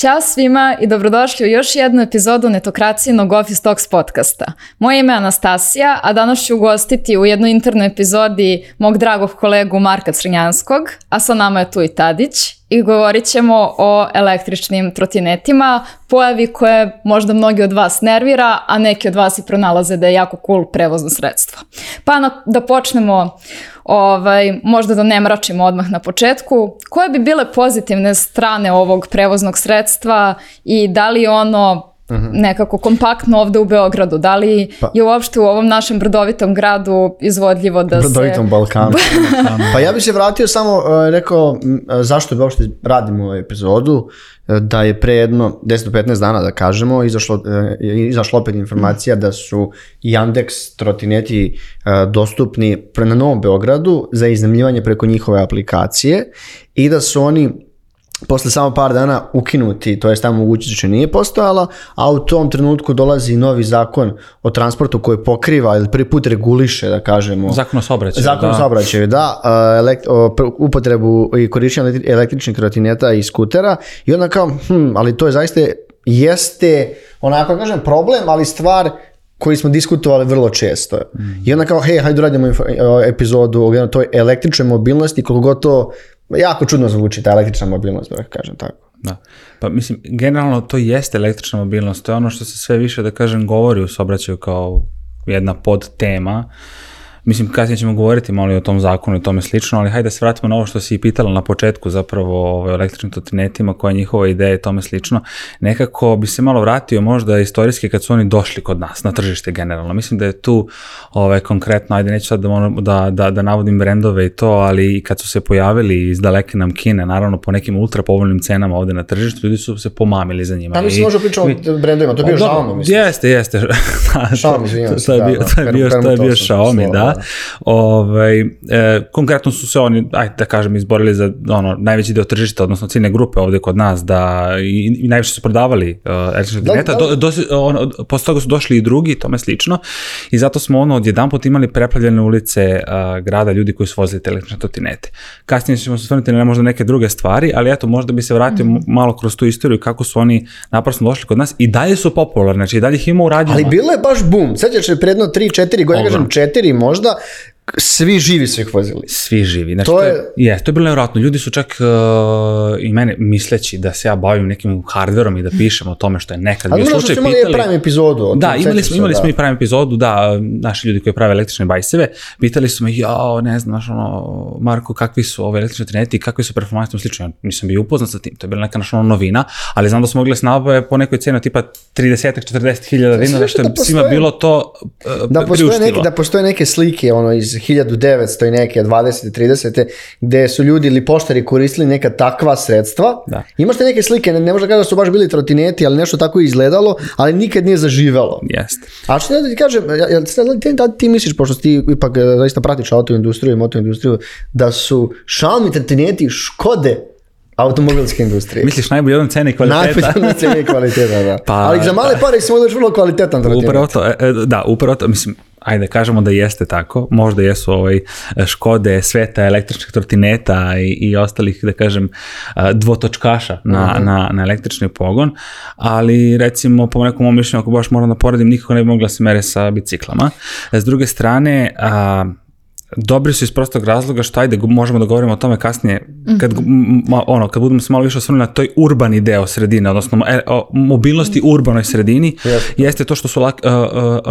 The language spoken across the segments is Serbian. Ćao svima i dobrodošli u još jednu epizodu netokracijenog Office Talks podcasta. Moje ime je Anastasija, a danas ću ugostiti u jednoj internoj epizodi mog dragog kolegu Marka Crnjanskog, a sa nama je tu i Tadić i govorit ćemo o električnim trotinetima, pojavi koje možda mnogi od vas nervira, a neki od vas i pronalaze da je jako cool prevozno sredstvo. Pa na, da počnemo, ovaj, možda da ne mračimo odmah na početku, koje bi bile pozitivne strane ovog prevoznog sredstva i da li ono Mhm. nekako kompaktno ovde u Beogradu. Da li pa, je uopšte u ovom našem brdovitom gradu izvodljivo da brdovitom se... Brdovitom Balkanu. pa ja bih se vratio samo, e, rekao, e, zašto uopšte radimo ovaj epizodu, e, da je pre jedno 10 do 15 dana, da kažemo, izašlo, izašla opet informacija da su Yandex trotineti dostupni na Novom Beogradu za iznajmljivanje preko njihove aplikacije i da su oni posle samo par dana ukinuti, to je ta mogućnost više nije postojala, a u tom trenutku dolazi novi zakon o transportu koji pokriva ili prvi put reguliše, da kažemo. Zakon o saobraćaju. Zakon da. o saobraćaju, da, e, elekt, o, upotrebu i korišćenje električnih trotineta i skutera i onda kao, hm, ali to je zaista jeste, onako kažem, problem, ali stvar koji smo diskutovali vrlo često. Mm. I onda kao, hej, hajde da radimo e, epizodu o toj električnoj mobilnosti, koliko god jako čudno zvuči ta električna mobilnost, da kažem tako. Da. Pa mislim, generalno to jeste električna mobilnost, to je ono što se sve više, da kažem, govori u sobraćaju kao jedna pod tema. Uh, Mislim, kasnije ćemo govoriti malo i o tom zakonu i tome slično, ali hajde da se vratimo na ovo što si i pitala na početku zapravo ovaj, o električnim trotinetima, koja je njihova ideja i tome slično. Nekako bi se malo vratio možda istorijski kad su oni došli kod nas na tržište generalno. Mislim da je tu ovaj, konkretno, ajde neću sad da, da, da, da navodim brendove i to, ali i kad su se pojavili iz daleke nam Kine, naravno po nekim ultra povoljnim cenama ovde na tržištu, ljudi su se pomamili za njima. Da, mi se možda pričao o brendovima, to je bio pa, Xiaomi, mislim. Jeste, jeste. Da, Xiaomi, izvinjavam se. To je da, bio da. Xiaomi, da. Da. Ovaj, e, konkretno su se oni, ajde da kažem, izborili za ono, najveći deo tržišta, odnosno ciljne grupe ovde kod nas, da i, i najviše su prodavali uh, e, električnih da, dineta. do, do, ono, posle toga su došli i drugi, tome slično. I zato smo ono, odjedan put imali preplavljene ulice uh, grada ljudi koji su vozili te električne trotinete. Kasnije ćemo se osvrnuti na možda neke druge stvari, ali eto, možda bi se vratio mm. malo kroz tu istoriju kako su oni naprasno došli kod nas i dalje su popularni, znači i dalje ih ima u radnjama. Ali bilo je baš bum, sećaš se predno 3-4 godine, kažem 4 možda, można Svi živi su ih vozili. Svi živi. Znači, to, je... To je, je, to je bilo nevjerojatno. Ljudi su čak uh, i mene, misleći da se ja bavim nekim hardverom i da pišem o tome što je nekad bio da slučaj. Ali imali pitali... epizodu. Da, imali smo, imali da. smo i pravim epizodu, da, naši ljudi koji prave električne bajseve, pitali su me, jao, ne znam, znaš, ono, Marko, kakvi su ove električne treneti, kakvi su performansi, slično, ja nisam bio upoznat sa tim, to je bila neka naša ono, novina, ali znam da smo mogli snabave po nekoj ceni tipa 30-40 hiljada dinara, što je da svima bilo to uh, da postoje, neke, da postoje neke slike, ono, iz iz 1900 i neke, 20. 30. gde su ljudi ili poštari koristili neka takva sredstva. Da. Imaš te neke slike, ne, ne možda kada su baš bili trotineti, ali nešto tako je izgledalo, ali nikad nije zaživelo. Jeste. A što da ti kažem, jel, da ti, da ti misliš, pošto ti ipak e, zaista pratiš autoindustriju i motoindustriju, da su šalmi trotineti škode automobilske industrije. Misliš najbolje odnom cene i kvaliteta? Najbolje odnom cene i kvaliteta, da. pa, Ali za male da. pare si mogu vrlo kvalitetan trotinet. Upravo to, e, e, da, upravo to. Mislim, ajde kažemo da jeste tako, možda jesu ovaj Škode, Sveta, električnih trotineta i, i ostalih, da kažem, dvotočkaša na, mm. na, na električni pogon, ali recimo po nekom mom mišljenju, ako baš moram da poredim, nikako ne bi mogla da se mere sa biciklama. S druge strane, a, Dobri su iz prostog razloga što ajde možemo da govorimo o tome kasnije kad mm ono kad budemo se malo više osvrnuli na toj urbani deo sredine odnosno e, o mobilnosti u mhm. urbanoj sredini yes. jeste to što su lak, uh,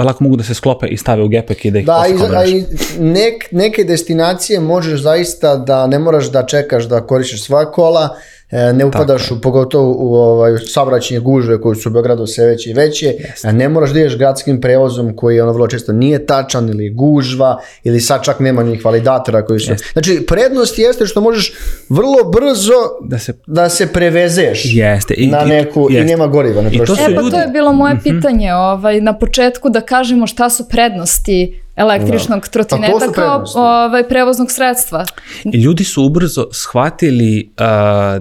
lako mogu da se sklope i stave u gepek i da ih Da, a i nek, neke destinacije možeš zaista da ne moraš da čekaš da koristiš sva kola E, ne upadaš u, pogotovo u ovaj, sabraćenje gužve koje su u Beogradu sve veće i veće, Jeste. E, ne moraš da ideš gradskim prevozom koji ono vrlo često nije tačan ili gužva ili sad čak nema njih validatora koji su. Jeste. Znači, prednost jeste što možeš vrlo brzo da se, da se prevezeš jeste. I, na neku jeste. i nema goriva. Ne I to su e, pa ljudi... to je bilo moje mhm. pitanje ovaj, na početku da kažemo šta su prednosti električnog da. Pa trotineta pa kao ovaj, prevoznog sredstva. I ljudi su ubrzo shvatili uh,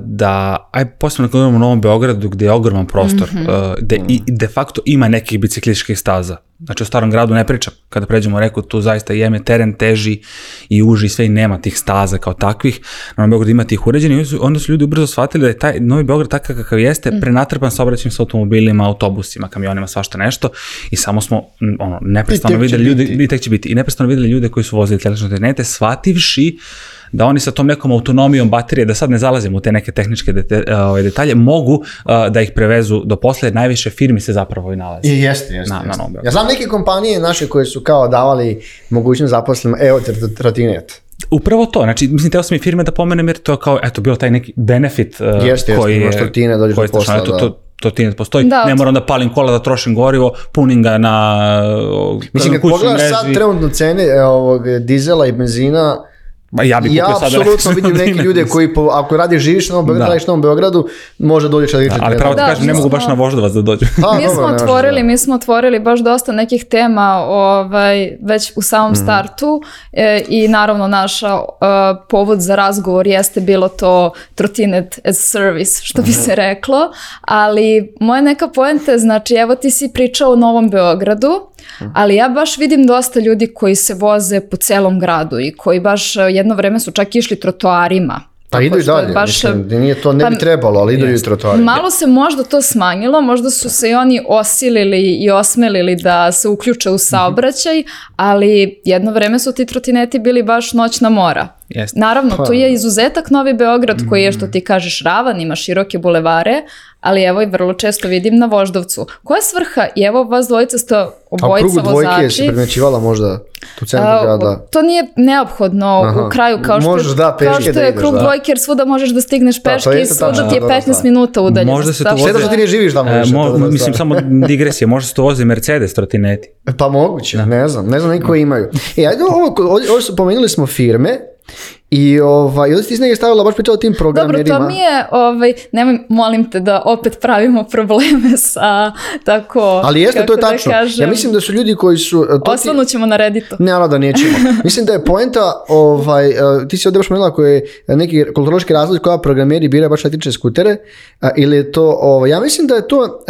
da, aj posebno kad imamo u Novom Beogradu gde je ogroman prostor, mm -hmm. uh, gde mm. i, de facto ima nekih biciklističkih staza. Znači o starom gradu ne pričam, kada pređemo reku tu zaista jeme teren teži i uži sve i nema tih staza kao takvih, na Novom Beogradu ima tih uređeni onda su ljudi ubrzo shvatili da je taj Novi Beograd takav kakav jeste, mm. prenatrpan sa obraćanjem sa automobilima, autobusima, kamionima, svašta nešto i samo smo ono, neprestano videli ljudi, i uvek će biti. I neprestano videli ljude koji su vozili električne trenete, shvativši da oni sa tom nekom autonomijom baterije, da sad ne zalazimo u te neke tehničke dete, e, ovaj, detalje, mogu e, da ih prevezu do posle, najviše firmi se zapravo i nalazi. I jeste, jeste. Na, jeste. Na, ja znam neke kompanije naše koje su kao davali mogućnost zaposlenima, evo, trotinet. Upravo to, znači, mislim, teo sam i firme da pomenem jer to je kao, eto, bio taj neki benefit uh, jeste, jeste, koji je... Jeste, imaš trotine, dođeš do posla, da to trotinet postoji, da, ne moram da palim kola, da trošim gorivo, punim ga na Mislim, kad pogledaš sad trenutno cene e, ovog dizela i benzina, Ma ja bih ja apsolutno vidim neke ljude koji, po, ako radi, živiš na Beogradu, da. radiš na Beogradu, može da dođeš da, ali Ali pravo ti kažem, ne da, mogu baš na Voždovac da dođu. A, pa, mi, smo otvorili, mi smo otvorili baš dosta nekih tema ovaj, već u samom mm startu e, i naravno naša e, povod za razgovor jeste bilo to trotinet as service, što bi mhm. se reklo, ali moja neka poenta je, znači, evo ti si pričao o Novom Beogradu, Ali ja baš vidim dosta ljudi koji se voze po celom gradu i koji baš e, jedno vreme su čak išli trotoarima. Pa idu i dalje, baš, mislim, e, nije to, ne bi pa trebalo, ali idu i trotoarima. Malo se možda to smanjilo, možda su se i oni osilili i osmelili da se uključe u saobraćaj, ali jedno vreme su ti trotineti bili baš noćna mora. Jest. Naravno, pa, tu je da. izuzetak Novi Beograd mhm. koji je, što ti kažeš, ravan, ima široke bulevare, ali evo i vrlo često vidim na Voždovcu. Koja svrha? I evo vas dvojica ste obojica vozači. A u krugu dvojke vozači. se možda tu centru grada? To nije neophodno Aha. u kraju kao što, možeš, da, kao da što da je ideš, krug da. dvojke jer svuda možeš da stigneš da, peške da, i svuda ti je 15 da, minuta udaljeno. Možda se to voze... Šteta što ti ne živiš tamo e, više. mo, da, mislim, samo digresija, možda se to voze Mercedes trotineti. E, pa moguće, da. ne znam, ne znam neko imaju. E, ajde, ovo, ovo, ovo, pomenuli smo firme, I ovaj, onda si ti stavila baš pričala o tim programerima. Dobro, to mi je, ovaj, nemoj, molim te da opet pravimo probleme sa tako, Ali jeste, to je da tačno. Da kažem, ja mislim da su ljudi koji su... Eh, to Osvanu ćemo na Redditu. Ne, da nećemo. mislim da je poenta, ovaj, eh, ti si ovdje baš menila koji je neki kulturološki razlog koja programeri bira baš električne skutere, eh, ili je to, ovaj, ja mislim da je to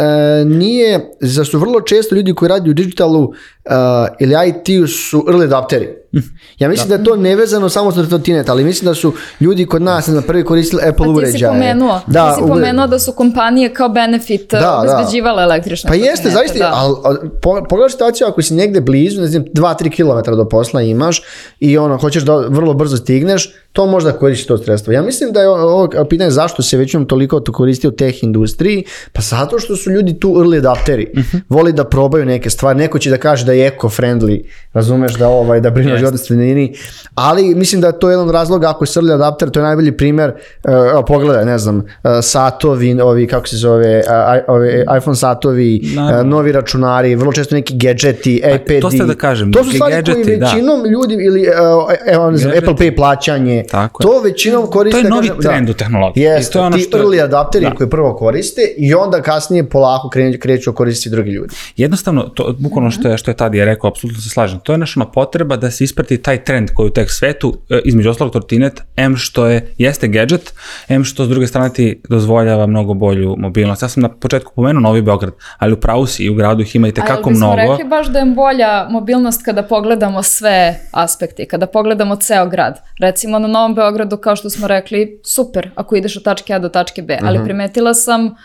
nije, zašto vrlo često ljudi koji radi u digitalu uh, ili it su early adapteri. Hm. Ja mislim da, da je to nevezano samo sa Totinet, ali mislim da su ljudi kod nas na prvi koristili Apple uređaje. Pa ti si pomenuo, da, ti si pomenuo da su kompanije kao benefit uh, da, da, obezbeđivale da. električne Pa jeste, zaista, da. ali pogledaj situaciju ako si negde blizu, ne znam, 2-3 km do posla imaš i ono, hoćeš da vrlo brzo stigneš, to možda koristiš to sredstvo. Ja mislim da je ovo pitanje zašto se većinom toliko to koristi u teh industriji, pa zato što su ljudi tu early adapteri. Uh mhm. -huh. Voli da probaju neke stvari, neko će da kaže da da je eco-friendly, razumeš da ovaj, da brineš yes. o sredini, ali mislim da je to jedan razlog, ako je srlja adapter, to je najbolji primer, uh, pogledaj, ne znam, uh, satovi, ovi, kako se zove, uh, ovi, iPhone satovi, uh, novi računari, vrlo često neki gadgeti, pa, iPad. To e ste da kažem, To su stvari gadgeti, koji da. većinom da. ljudi, ili uh, evo, ne znam, gadgeti. Apple Pay plaćanje, Tako je. to većinom koriste. To je novi kažem, da. trend da, u tehnologiji. Jeste, to je ono ti što... early adapteri da. koji prvo koriste i onda kasnije polako kreću, kreću koristiti drugi ljudi. Jednostavno, to, bukvalno što je, što je tad je rekao, apsolutno se slažem, to je naša ona potreba da se isprati taj trend koji u tech svetu, e, između ostalog tortinet, M što je, jeste gadget, M što s druge strane ti dozvoljava mnogo bolju mobilnost. Ja sam na početku pomenuo Novi Beograd, ali u pravu si i u gradu ih ima i tekako mnogo. Ali bismo rekli baš da je bolja mobilnost kada pogledamo sve aspekte, kada pogledamo ceo grad. Recimo na Novom Beogradu, kao što smo rekli, super, ako ideš od tačke A do tačke B, ali mhm. primetila sam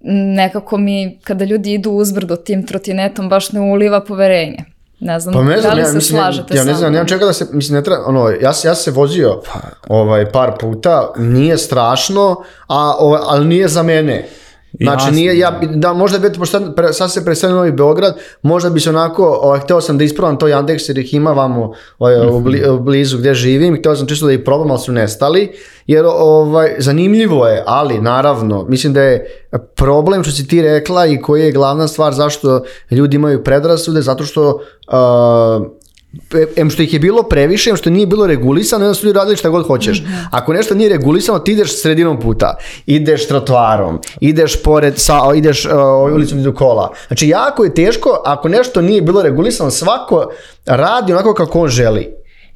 nekako mi, kada ljudi idu uzbrdo tim trotinetom, baš ne uliva poverenje. Ne znam, pa ne znam, da li se ja, mislim, slažete ja, ja ne znam, nemam čega da se, mislim, ne treba, ono, ja, ja se vozio pa, ovaj, par puta, nije strašno, a, ovaj, ali nije za mene. Znači, nije, ja, da, možda bi, pošto sad se preselio Novi Beograd, možda bi se onako, ovaj, hteo sam da isprobam to Yandex jer ih ima vamo ovaj, u bli, u blizu gdje živim, hteo sam čisto da ih probam, ali su nestali, jer ovaj, zanimljivo je, ali naravno, mislim da je problem što si ti rekla i koja je glavna stvar zašto ljudi imaju predrasude, zato što uh, E, em što ih je bilo previše, em što nije bilo regulisano, onda su ljudi radili šta god hoćeš. Mhm. Ako nešto nije regulisano, ti ideš sredinom puta, ideš trotoarom, ideš pored, sa, ideš uh, ulicom do kola. Znači, jako je teško, ako nešto nije bilo regulisano, svako radi onako kako on želi.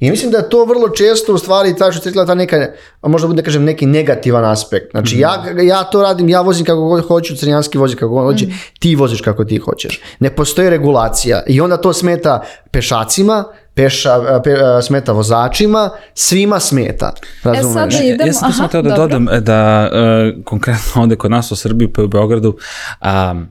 I mislim da to vrlo često u stvari ta što se je ta neka, možda da kažem neki negativan aspekt. Znači mm. ja, mhm. ja to radim, ja vozim kako god hoću, crnjanski vozi kako god hoće, mm. ti voziš kako ti hoćeš. Ne postoji regulacija i onda to smeta pešacima, peša, pe, smeta vozačima, svima smeta. Razumeš? E, sad e, idemo. Ja sam aha, teo da dobro. dodam e, da uh, konkretno ovde kod nas u Srbiji pa u Beogradu um,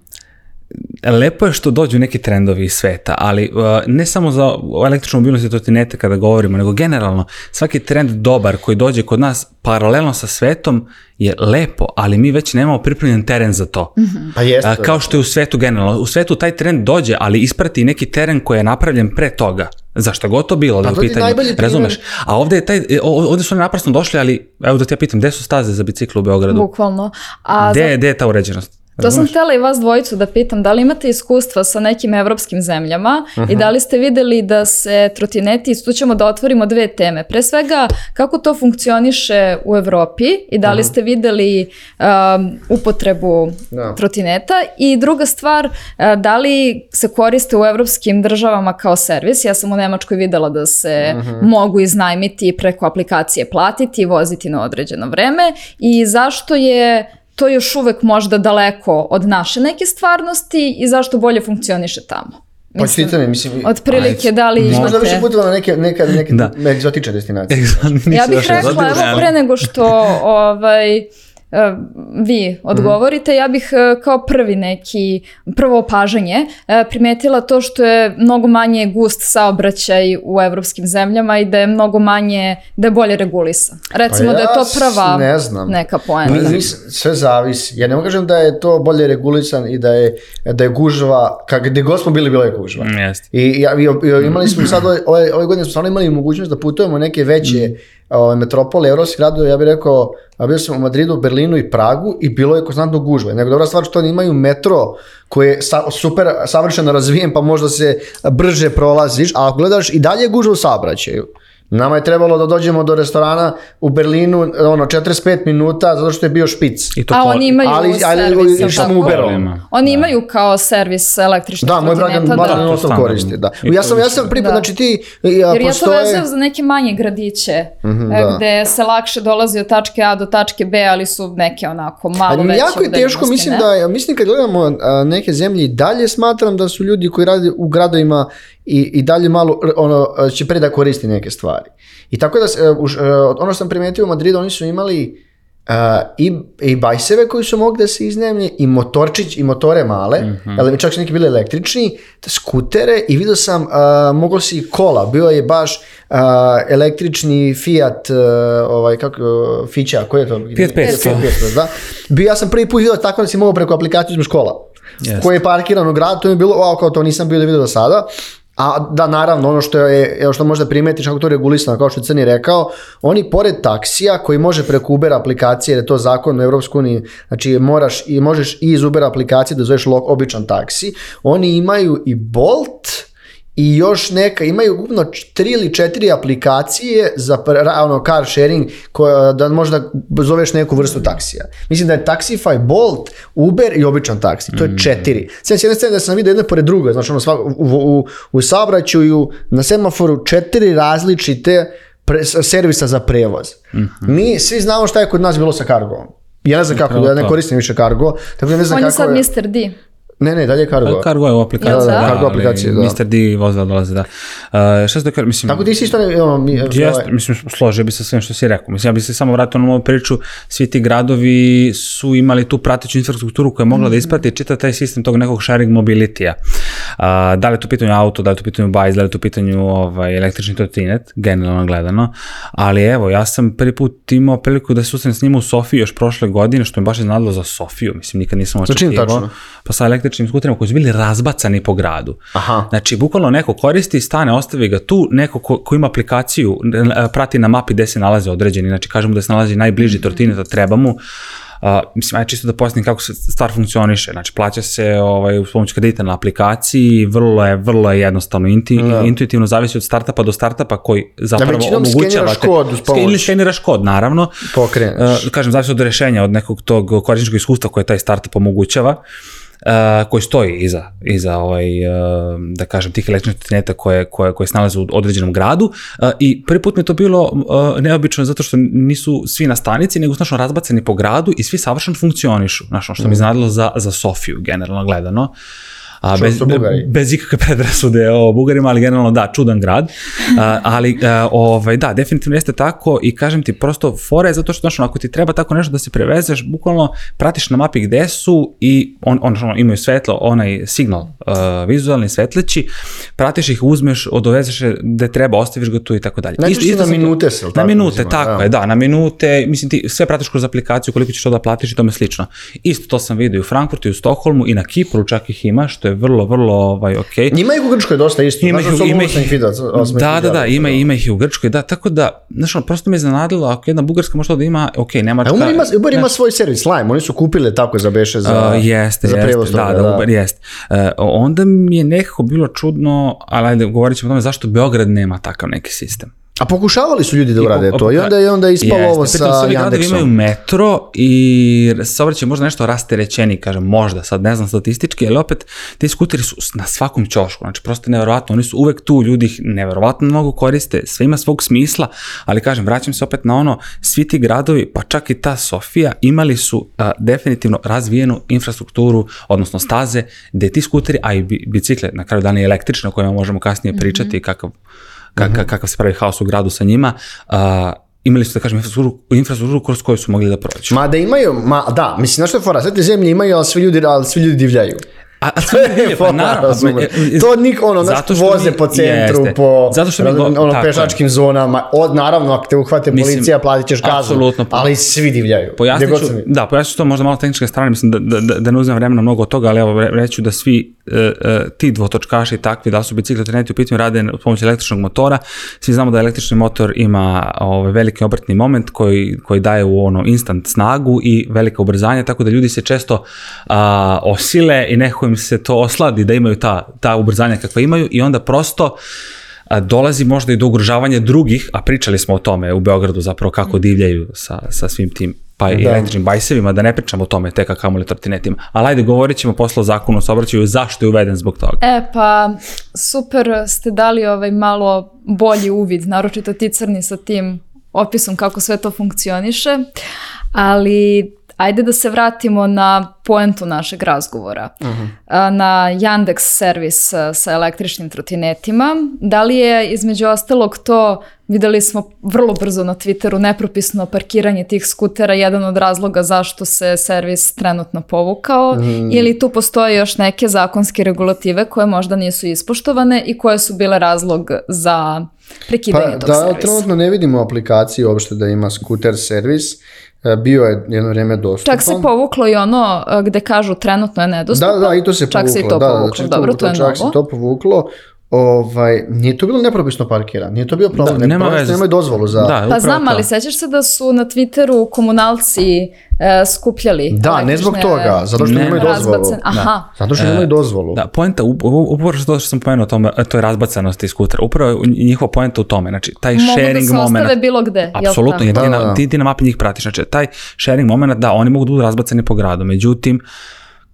lepo je što dođu neki trendovi iz sveta, ali uh, ne samo za električnu mobilnost i trotinete kada govorimo, nego generalno svaki trend dobar koji dođe kod nas paralelno sa svetom je lepo, ali mi već nemamo pripremljen teren za to. Mhm. Pa jeste. Uh, kao što je u svetu generalno. U svetu taj trend dođe, ali isprati neki teren koji je napravljen pre toga. Za šta god to bilo, da pa, da to pitanje, razumeš? A ovde, je taj, e, ovde su oni naprasno došli, ali evo da te ja pitam, gde su staze za biciklu u Beogradu? Bukvalno. A gde, za... gde je ta uređenost? To sam htela i vas dvojicu da pitam, da li imate iskustva sa nekim evropskim zemljama uh i da li ste videli da se trotineti, tu ćemo da otvorimo dve teme. Pre svega, kako to funkcioniše u Evropi i da li ste videli um, upotrebu da. trotineta i druga stvar, uh, da li se koriste u evropskim državama kao servis? Ja sam u Nemačkoj videla da se uh mogu iznajmiti preko aplikacije platiti i voziti na određeno vreme i zašto je to je još uvek možda daleko od naše neke stvarnosti i zašto bolje funkcioniše tamo. Pa mislim, pa mi, mislim... Otprilike, ajde. da li imate... Možda više putila na neke, neka, neke da. egzotične destinacije. ja bih da rekla, evo pre nego što ovaj, E, vi odgovorite. Ja bih e, kao prvi neki, prvo opažanje e, primetila to što je mnogo manje gust saobraćaj u evropskim zemljama i da je mnogo manje, da je bolje regulisan. Recimo pa ja da je to prva ne znam. neka poena. Pa, Sve zavisi. Ja ne mogu kažem da je to bolje regulisan i da je, da je gužva, kak, gde god smo bili, bila je gužva. Mm, jeste. I, ja, i, imali smo sad, ove, ove godine smo stvarno imali mogućnost da putujemo neke veće mm ovaj, metropole evropskih gradova, ja bih rekao, a bio sam u Madridu, Berlinu i Pragu i bilo je konstantno gužve. Nego dobra stvar što oni imaju metro koji je sa, super savršeno razvijen, pa možda se brže prolaziš, a ako gledaš i dalje gužve u saobraćaju. Nama je trebalo da dođemo do restorana u Berlinu, ono, 45 minuta, zato što je bio špic. I to A oni imaju ali, servis, ali, sam Uberom. Oni da. imaju kao servis električnih da, moj brat da, da, non koristi. Da. I ja sam, ja sam da. pripa, da. znači ti e, ja, Jer postoje... ja to vezam za neke manje gradiće, mm -hmm, da. gde se lakše dolazi od tačke A do tačke B, ali su neke onako malo ali, veće. Jako da je teško, mislim da, mislim kad gledamo neke zemlje i dalje smatram da su ljudi koji rade u gradovima i, i dalje malo, ono, će pre da koriste neke stvari stvari. I tako da, e, e, ono što sam primetio u Madridu, oni su imali Uh, i, i bajseve koji su mogli da se iznemlje i motorčić i motore male, mm -hmm. ali čak su neki bili električni, skutere i vidio sam, uh, moglo si i kola, bio je baš uh, električni Fiat, uh, ovaj, kako, uh, Fića, koji je to? Fiat 500. Fiat 500, da. Bio, ja sam prvi put vidio tako da si mogao preko aplikacije između škola, yes. koji je parkiran u gradu, to mi je bilo, wow, kao to nisam bio da vidio do sada. A da, naravno, ono što je, evo što možda primetiš kako to je regulisano, kao što je Crni rekao, oni pored taksija koji može preko Uber aplikacije, jer je to zakon u Evropskoj uniji, znači moraš i možeš i iz Uber aplikacije da zoveš običan taksi, oni imaju i Bolt, i još neka, imaju ukupno tri ili četiri aplikacije za ono, car sharing koja, da možda zoveš neku vrstu taksija. Mislim da je Taxify, Bolt, Uber i običan taksi. To je mm. četiri. Sve s jedne strane da sam vidio jedne pored druga, znači ono sva, u, u, u saobraćaju, na semaforu četiri različite pre, servisa za prevoz. Mm -hmm. Mi svi znamo šta je kod nas bilo sa kargom. Ja ne znam kako, ja ne koristim više kargo, tako da ne znam kako je sad Mr. D. Ne, ne, dalje je Cargo. Pa, Cargo je u aplikaciji. Da, da, da, Cargo aplikacije, da. Mr. D vozila dolaze, da. Uh, šta se da mislim... Tako ti si isto ne... Ono, mi, jest, ovaj. mislim, složio bi se svim što si rekao. Mislim, ja bi se samo vratio na ovu priču, svi ti gradovi su imali tu prateću infrastrukturu koja je mogla mm -hmm. da mhm. isprati čita taj sistem tog nekog sharing mobilitija. Uh, da li je to pitanje auto, da li je to pitanje bajs, da li je to pitanje ovaj, električni trotinet, generalno gledano. Ali evo, ja sam prvi put imao priliku da se susrem s njima u Sofiji još prošle godine, što mi baš iznadilo za Sofiju, mislim, nikad nisam očekivao. Znači, tačno? Pa sa električnim električnim skuterima koji su bili razbacani po gradu. Aha. Znači, bukvalno neko koristi, stane, ostavi ga tu, neko ko, ko ima aplikaciju, prati na mapi gde se nalaze određeni, znači kažemo da se nalazi najbliži trotinet, da treba mu, uh, mislim, aj čisto da pojasnim kako se stvar funkcioniše. Znači, plaća se ovaj, uz pomoć kredita na aplikaciji, vrlo je, vrlo je jednostavno, inti, da. intuitivno zavisi od startupa do startupa koji zapravo da, omogućava... Da, kod uz pomoć. Ili skeniraš kod, naravno. Pokreneš. Uh, kažem, zavisi od rešenja, od nekog tog korisničkog iskustva koje taj startup omogućava. Uh, uh, koji stoji iza, iza ovaj, uh, da kažem, tih električnih trotineta koje, koje, koje se nalaze u određenom gradu. Uh, I prvi put mi je to bilo uh, neobično zato što nisu svi na stanici, nego snačno razbacani po gradu i svi savršeno funkcionišu, znaš, što mm. mi znadilo za, za Sofiju, generalno gledano. Uh, A bez, bez ikakve predrasude o Bugarima, ali generalno da, čudan grad. A, ali a, ovaj, da, definitivno jeste tako i kažem ti prosto fora je zato što znaš, ako ti treba tako nešto da se prevezeš, bukvalno pratiš na mapi gde su i on, on, on imaju svetlo, onaj signal uh, vizualni svetleći, pratiš ih, uzmeš, odovezeš gde treba, ostaviš ga tu i tako dalje. Najčešće isto, na minute se, Na minute, uzima, tako da. je, da, na minute, mislim ti sve pratiš kroz aplikaciju, koliko ćeš to da platiš i tome slično. Isto to sam vidio i u Frankfurtu i u Stokholmu i na Kipru čak ih ima, što je vrlo, vrlo ovaj, ok. Ima ih u Grčkoj dosta isto. Ima ih, ima ih, vidat, da, da, da, ima, da. ima ih u Grčkoj, da, tako da, znaš, ono, prosto me zanadilo, ako jedna Bugarska možda da ima, ok, Nemačka. A Uber ima, Uber ima svoj servis, Lime, oni su kupili tako za beše za, uh, jeste, za prevoz jeste, toga, da, da, da, Uber, jeste. Uh, onda mi je nekako bilo čudno, ali ajde, govorit ćemo o tome zašto Beograd nema takav neki sistem. A pokušavali su ljudi da urade to i da. onda je onda ispalo jeste. ovo sa Jandexom. Gradovi imaju metro i saobraćaj možda nešto rasterećeni, kažem, možda, sad ne znam statistički, ali opet ti skuteri su na svakom ćošku, znači prosto neverovatno, oni su uvek tu, ljudi ih neverovatno mnogo koriste, sve ima svog smisla, ali kažem, vraćam se opet na ono, svi ti gradovi, pa čak i ta Sofija, imali su a, definitivno razvijenu infrastrukturu, odnosno staze, gde ti skuteri, a i bicikle, na kraju dana i električne, o kojima možemo kasnije mhm. pričati mm -hmm. kakav ka, ka, mhm. kakav se pravi haos u gradu sa njima, a, imali su, da kažem, infrastrukturu, infrastrukturu kroz koju su mogli da prođu. Ma da imaju, ma da, mislim, znaš što je fora, sve te zemlje imaju, ali svi ljudi, ali svi ljudi divljaju. A, a to je pa, naravno. Pa e, e, to nik, ono, znaš, voze mi, po centru, jeste. po zato što mi go, ono, tako, pešačkim zonama, od, naravno, ako te uhvate policija, mislim, platit ćeš kaznu, pa- ali svi divljaju. Pojasnit da, pojasnit ću to možda malo tehničke strane, mislim da, da, da, da ne uzmem vremena mnogo od toga, ali evo reću da svi uh, ti dvotočkaši takvi, da su bicikli treneti u pitanju, rade u pomoći električnog motora. Svi znamo da električni motor ima ovaj, veliki obrtni moment koji, koji daje u ono instant snagu i velika ubrzanje, tako da ljudi se često uh, osile i nekoj im se to osladi da imaju ta, ta ubrzanja kakva imaju i onda prosto a, dolazi možda i do ugrožavanja drugih, a pričali smo o tome u Beogradu zapravo kako divljaju sa, sa svim tim pa da. električnim bajsevima, da ne pričamo o tome te kamoli trotinetima. Ali ajde, govorit ćemo posle o zakonu o saobraćaju, zašto je uveden zbog toga? E, pa super ste dali ovaj malo bolji uvid, naročito ti crni sa tim opisom kako sve to funkcioniše, ali Ajde da se vratimo na poentu našeg razgovora. Uh mhm. -huh. Na Yandex servis sa električnim trotinetima. Da li je između ostalog to, videli smo vrlo brzo na Twitteru, nepropisno parkiranje tih skutera, jedan od razloga zašto se servis trenutno povukao, mm. ili tu postoje još neke zakonske regulative koje možda nisu ispoštovane i koje su bile razlog za prekidanje pa, tog da, servisa. Da, trenutno ne vidimo aplikaciju uopšte da ima skuter servis. E, bio je jedno vrijeme dostupan. Čak se povuklo i ono e, gde kažu trenutno je nedostupno. Da, da, i to se da, da, povuklo. Čak se i to da, povuklo, da, dobro, to, to je čak novo. Čak se to povuklo. Ovaj, nije to bilo nepropisno parkiran, nije to bio da, problem, da, nema veze. nemaju dozvolu za... Da, pa znam, ali sećaš se da su na Twitteru komunalci e, skupljali... Da, ne zbog toga, zato što nemaju dozvolu. Aha. Da. Zato što e, nemaju dozvolu. Da, poenta, upravo što sam pomenuo o tome, e, to je razbacanost iz skutera, upravo njihova poenta u tome, znači taj Mogu sharing moment... Mogu da se ostave bilo gde, jel Apsolutno, jer ti, da, na, da. ti, ti na mapi njih pratiš, znači taj sharing moment, da, oni mogu da budu razbacani po gradu, međutim,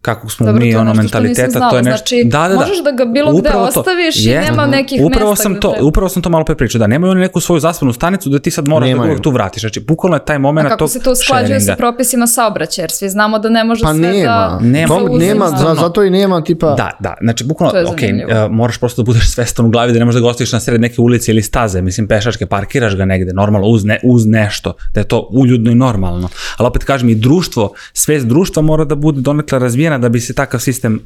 kakvog smo Dobro, mi ono mentaliteta, to je nešto. Znači, da, da, da. možeš da ga bilo upravo gde to. ostaviš Jest. i nema nekih upravo mesta sam gde to, treba. Upravo sam to malo pre pričao, da nemaju oni neku svoju zaspanu stanicu da ti sad moraš da Nemaju. da uvek tu vratiš. Znači, bukvalno je taj moment tog kako se to usklađuje sa propisima saobraćaja, jer svi znamo da ne može pa sve nema. da nema, to, nema, za, zato i nema tipa... Da, da, znači bukvalno, ok, uh, e, moraš prosto da budeš svestan u glavi da ne možeš da ga ostaviš na sred neke ulice ili staze, mislim pešačke, parkiraš ga negde, normalno, uz, ne, uz nešto, da je to uljudno i normalno. Ali opet kažem i društvo, svest društva mora da bude donekle razvijena razvijena da bi se takav sistem uh,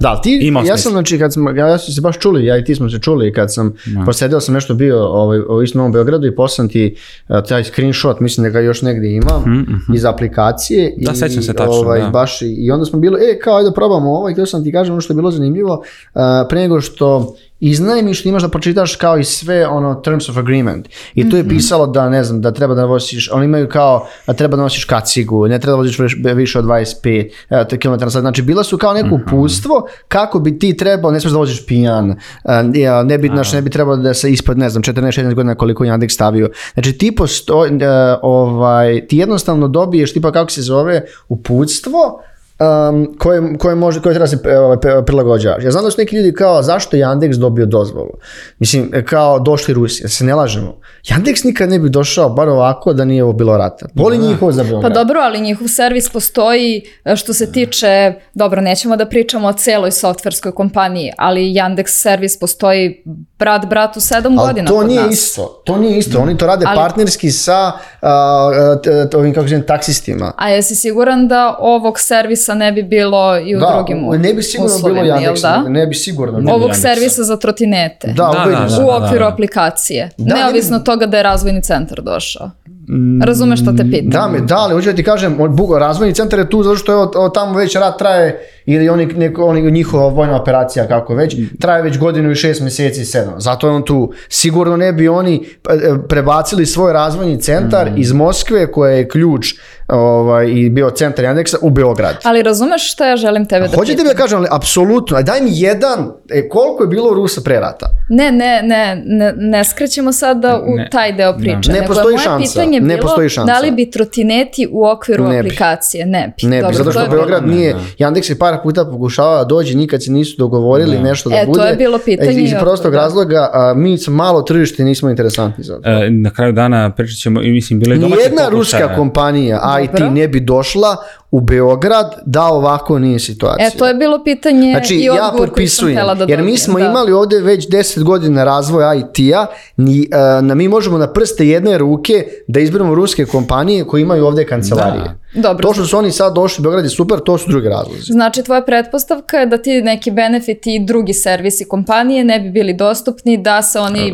da, ti, imao Ja sam, znači, kad smo, ja sam se baš čuli, ja i ti smo se čuli kad sam, no. Da. posedeo sam nešto bio ovaj, u istom Novom Beogradu i poslan ti uh, taj screenshot, mislim da ga još negde imam, mm, mm, iz aplikacije. Da, i, sećam se tačno, ovaj, da. Baš, I onda smo bilo, e, kao, ajde probamo ovo ovaj, i htio sam da ti kažem ono što je bilo zanimljivo, uh, pre nego što iznajmiš, imaš da pročitaš kao i sve ono terms of agreement. I tu je mhm. pisalo da ne znam, da treba da nosiš, oni imaju kao da treba da nosiš kacigu, ne treba da voziš više od 25 km na sat. Znači bila su kao neko mhm. upustvo kako bi ti trebao, ne smeš da voziš pijan, uh, ne bi, znači, ne bi trebalo da se ispod, ne znam, 14-16 godina koliko je Yandex stavio. Znači ti posto, eh, ovaj, ti jednostavno dobiješ tipa kako se zove uputstvo um, koje, koje, može, koje treba se e, ovaj, prilagođavaš. Ja znam da su neki ljudi kao, zašto je Yandex dobio dozvolu? Mislim, e, kao došli Rusi, da se ne lažemo. Yandex nikad ne bi došao, bar ovako, da nije ovo bilo rata. Boli da. njihovo za Beograd. Pa dobro, ali njihov servis postoji e, što se da. tiče, dobro, nećemo da pričamo o celoj softverskoj kompaniji, ali Yandex servis postoji brat bratu sedam ali godina to nije nas. isto, to nije isto. Oni to rade ali, partnerski sa uh, ovim, kako želim, taksistima. A jesi siguran da ovog servisa servisa ne bi bilo i u da, drugim ne bi sigurno uslovima, bilo Yandex, da? ne bi sigurno bilo Ovog Yandexa. servisa za trotinete. Da, da, da, da, u da, okviru da, da. aplikacije. Da, neovisno ne bi... toga da je razvojni centar došao. Mm, razumeš šta te pitam. Da, mi, da ali hoću da ti kažem, razvojni centar je tu zato što je od, od tamo već rat traje ili oni, neko, oni, njihova vojna operacija kako već, mm. traje već godinu i šest meseci i sedam. Zato je on tu. Sigurno ne bi oni pa, e, prebacili svoj razvojni centar mm. iz Moskve koja je ključ ovaj, i bio centar Jandeksa u Beograd. Ali razumeš šta ja želim tebe da Hoćete mi da kažem, ali apsolutno, daj mi jedan, e, koliko je bilo Rusa pre rata? Ne, ne, ne, ne, ne skrećemo sada da u ne. taj deo priče. Ne, ne postoji moje šansa. Pitanje bilo, ne postoji šansa. Da li bi trotineti u okviru ne aplikacije? Ne bi. Ne bi, zato što Beograd bilo... nije, Yandex je par puta pokušava da dođe, nikad se nisu dogovorili ne. nešto da e, bude. E, to je bilo e, pitanje. Iz, iz prostog da. razloga, a, mi smo malo tržište nismo interesantni za to. E, na kraju dana pričat ćemo, i mislim, bile domaće Nijedna pokušaja. ruska kompanija Dobro. ne bi došla u Beograd da ovako nije situacija. E, to je bilo pitanje znači, i odgovor ja koji sam htjela da dobijem. Jer mi smo da. imali ovde već 10 30 godina razvoja IT-a, ni, uh, na mi možemo na prste jedne ruke da izberemo ruske kompanije koje imaju ovde kancelarije. Da. Dobro. To što su oni sad došli u Beograd je super, to su drugi razlozi. Znači tvoja pretpostavka je da ti neki benefiti i drugi servisi kompanije ne bi bili dostupni da se oni nisu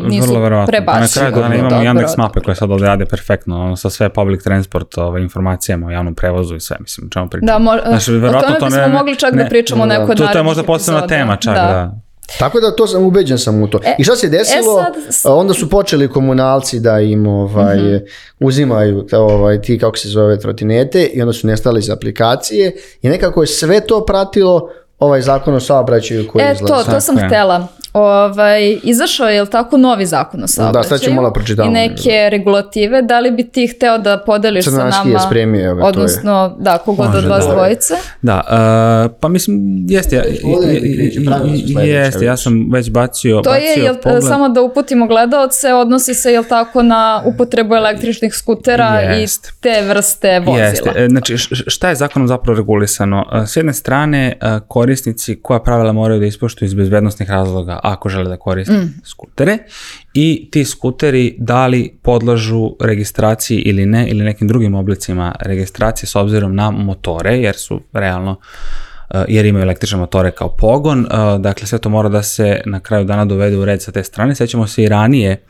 prebacili. Vrlo verovatno. Da, imamo Yandex mape koje sad ovde rade perfektno sa sve public transport ove, ovaj, informacijama o javnom prevozu i sve, mislim, čemu pričamo. Da, mo, znači, o tome to bismo ne, mogli čak da ne, da pričamo da, neko od To je možda posebna tema čak, da. da Tako da to sam ubeđen sam u to. E, I šta se e desilo? E sad... Onda su počeli komunalci da im ovaj mm -hmm. uzimaju ovaj ti kako se zove trotinete i onda su nestali iz aplikacije i nekako je sve to pratilo ovaj zakon o saobraćaju koji e, izlazi. E to, to sam htela ovaj, izašao je, jel tako, novi zakon o saobraćaju. Da, sad ću malo pročitavati. I neke regulative, da li bi ti hteo da podeliš Crnaški sa nama? Crnaški je spremio. Ove, odnosno, da, kogod od vas da. dvojice. Da, uh, pa mislim, jeste, ja, jeste, ja sam već bacio, to bacio je, jel, pogled. Samo da uputimo gledalce, odnosi se, jel tako, na upotrebu električnih skutera jest. i te vrste vozila. Jeste, znači, šta je zakonom zapravo regulisano? E, s jedne strane, e, korisnici koja pravila moraju da ispoštuju iz bezbednostnih razloga, ako žele da koriste mm. skutere i ti skuteri da li podlažu registraciji ili ne ili nekim drugim oblicima registracije s obzirom na motore jer su realno uh, E, jer imaju električne motore kao pogon, e, dakle sve to mora da se na kraju dana dovede u red sa te strane. Sećamo se i ranije,